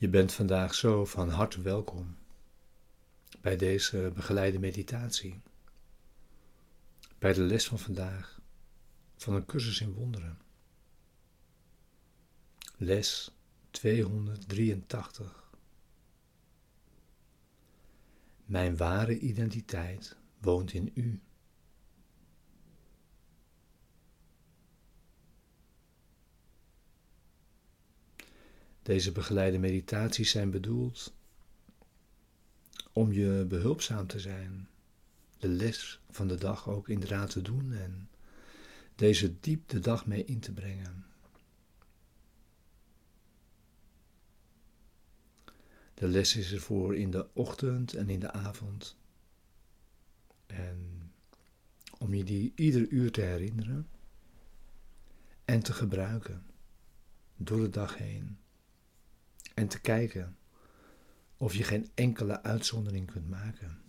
Je bent vandaag zo van harte welkom bij deze begeleide meditatie, bij de les van vandaag van een cursus in wonderen. Les 283. Mijn ware identiteit woont in u. Deze begeleide meditaties zijn bedoeld om je behulpzaam te zijn, de les van de dag ook inderdaad te doen en deze diep de dag mee in te brengen. De les is ervoor in de ochtend en in de avond. En om je die ieder uur te herinneren en te gebruiken door de dag heen en te kijken of je geen enkele uitzondering kunt maken.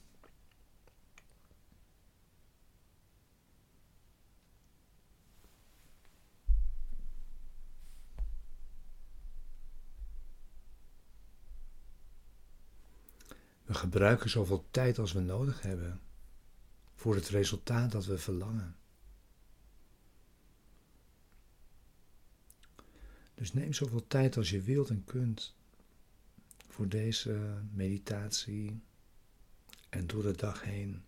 We gebruiken zoveel tijd als we nodig hebben voor het resultaat dat we verlangen. Dus neem zoveel tijd als je wilt en kunt voor deze meditatie en door de dag heen.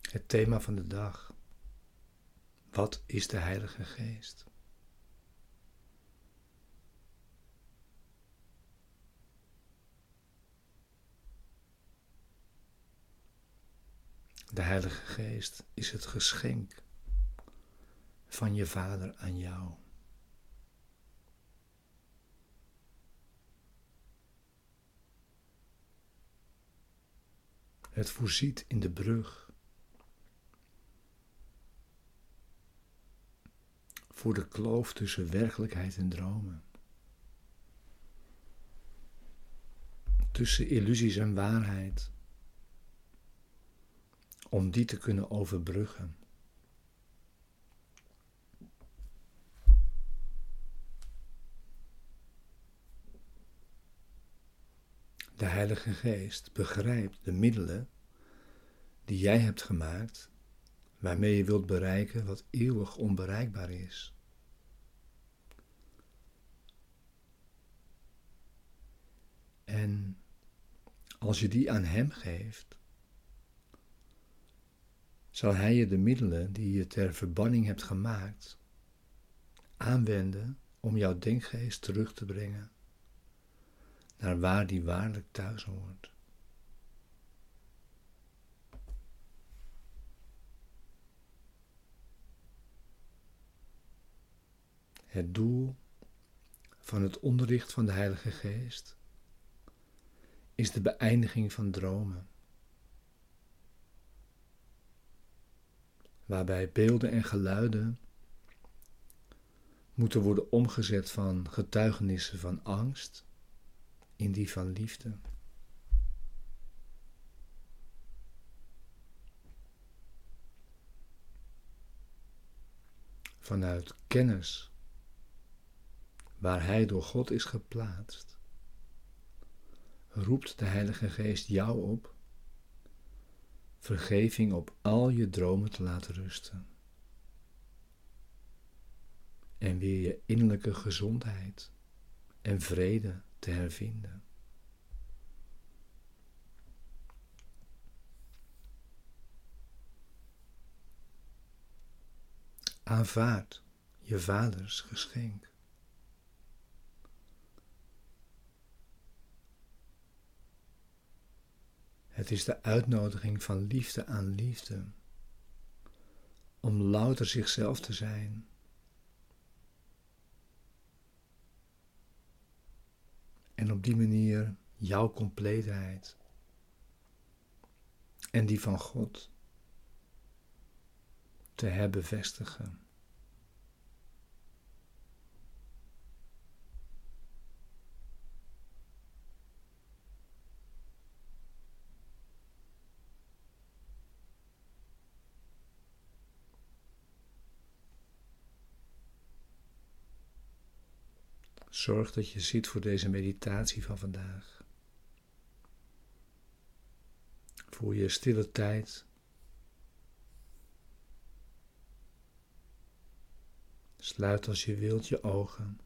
Het thema van de dag. Wat is de Heilige Geest? De Heilige Geest is het geschenk van je Vader aan jou. Het voorziet in de brug voor de kloof tussen werkelijkheid en dromen. Tussen illusies en waarheid om die te kunnen overbruggen. De Heilige Geest begrijpt de middelen die jij hebt gemaakt, waarmee je wilt bereiken wat eeuwig onbereikbaar is. En als je die aan Hem geeft, zal Hij je de middelen die je ter verbanning hebt gemaakt aanwenden om jouw denkgeest terug te brengen naar waar die waarlijk thuis hoort. Het doel van het onderricht van de Heilige Geest is de beëindiging van dromen. Waarbij beelden en geluiden moeten worden omgezet van getuigenissen van angst in die van liefde. Vanuit kennis, waar Hij door God is geplaatst, roept de Heilige Geest jou op vergeving op al je dromen te laten rusten. En weer je innerlijke gezondheid en vrede te hervinden. Aanvaard je vaders geschenk. Het is de uitnodiging van liefde aan liefde. Om louter zichzelf te zijn. En op die manier jouw compleetheid en die van God te herbevestigen. Zorg dat je ziet voor deze meditatie van vandaag. Voor je stille tijd. Sluit als je wilt je ogen.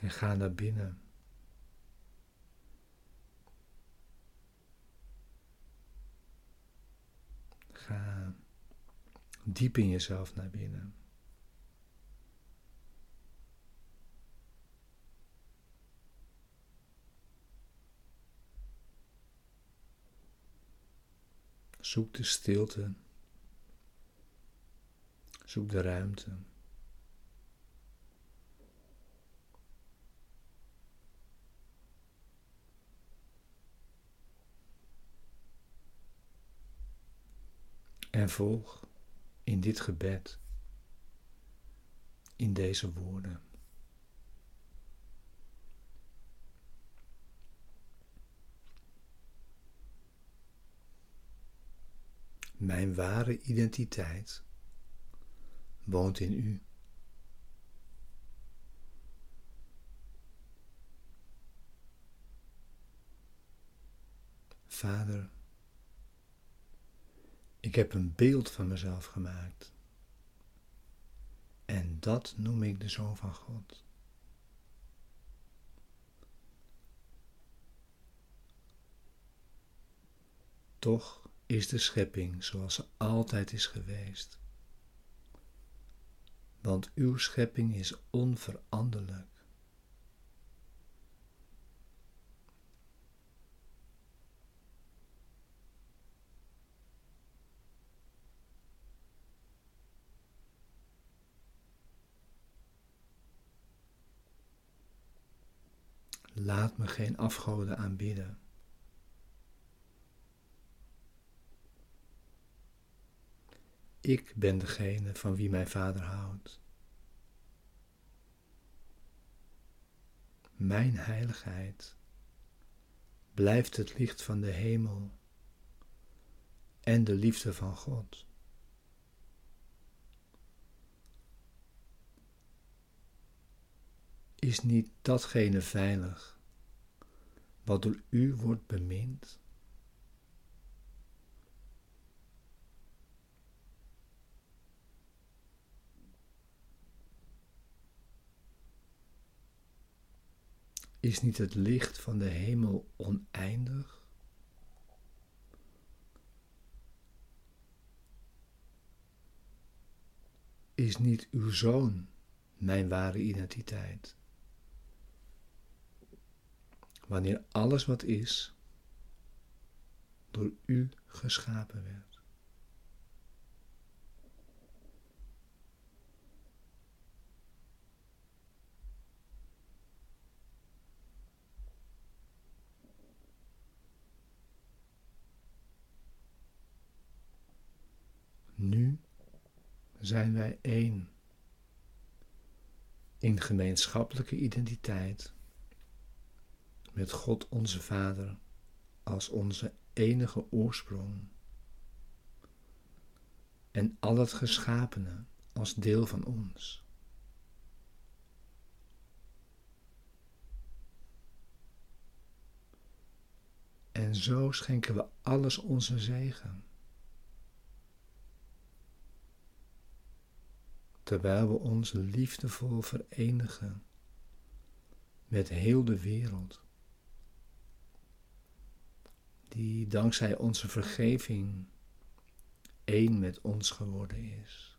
En ga naar binnen. Ga diep in jezelf naar binnen. Zoek de stilte. Zoek de ruimte. En volg in dit gebed, in deze woorden. Mijn ware identiteit woont in u. Vader, ik heb een beeld van mezelf gemaakt. En dat noem ik de Zoon van God. Toch is de schepping zoals ze altijd is geweest. Want uw schepping is onveranderlijk. Laat me geen afgoden aanbidden. Ik ben degene van wie mijn vader houdt. Mijn heiligheid blijft het licht van de hemel en de liefde van God. Is niet datgene veilig wat door u wordt bemind? Is niet het licht van de hemel oneindig? Is niet uw zoon mijn ware identiteit? Wanneer alles wat is door u geschapen werd. Nu zijn wij één in gemeenschappelijke identiteit met God onze Vader als onze enige oorsprong en al het geschapene als deel van ons. En zo schenken we alles onze zegen. terwijl we ons liefdevol verenigen met heel de wereld, die dankzij onze vergeving één met ons geworden is.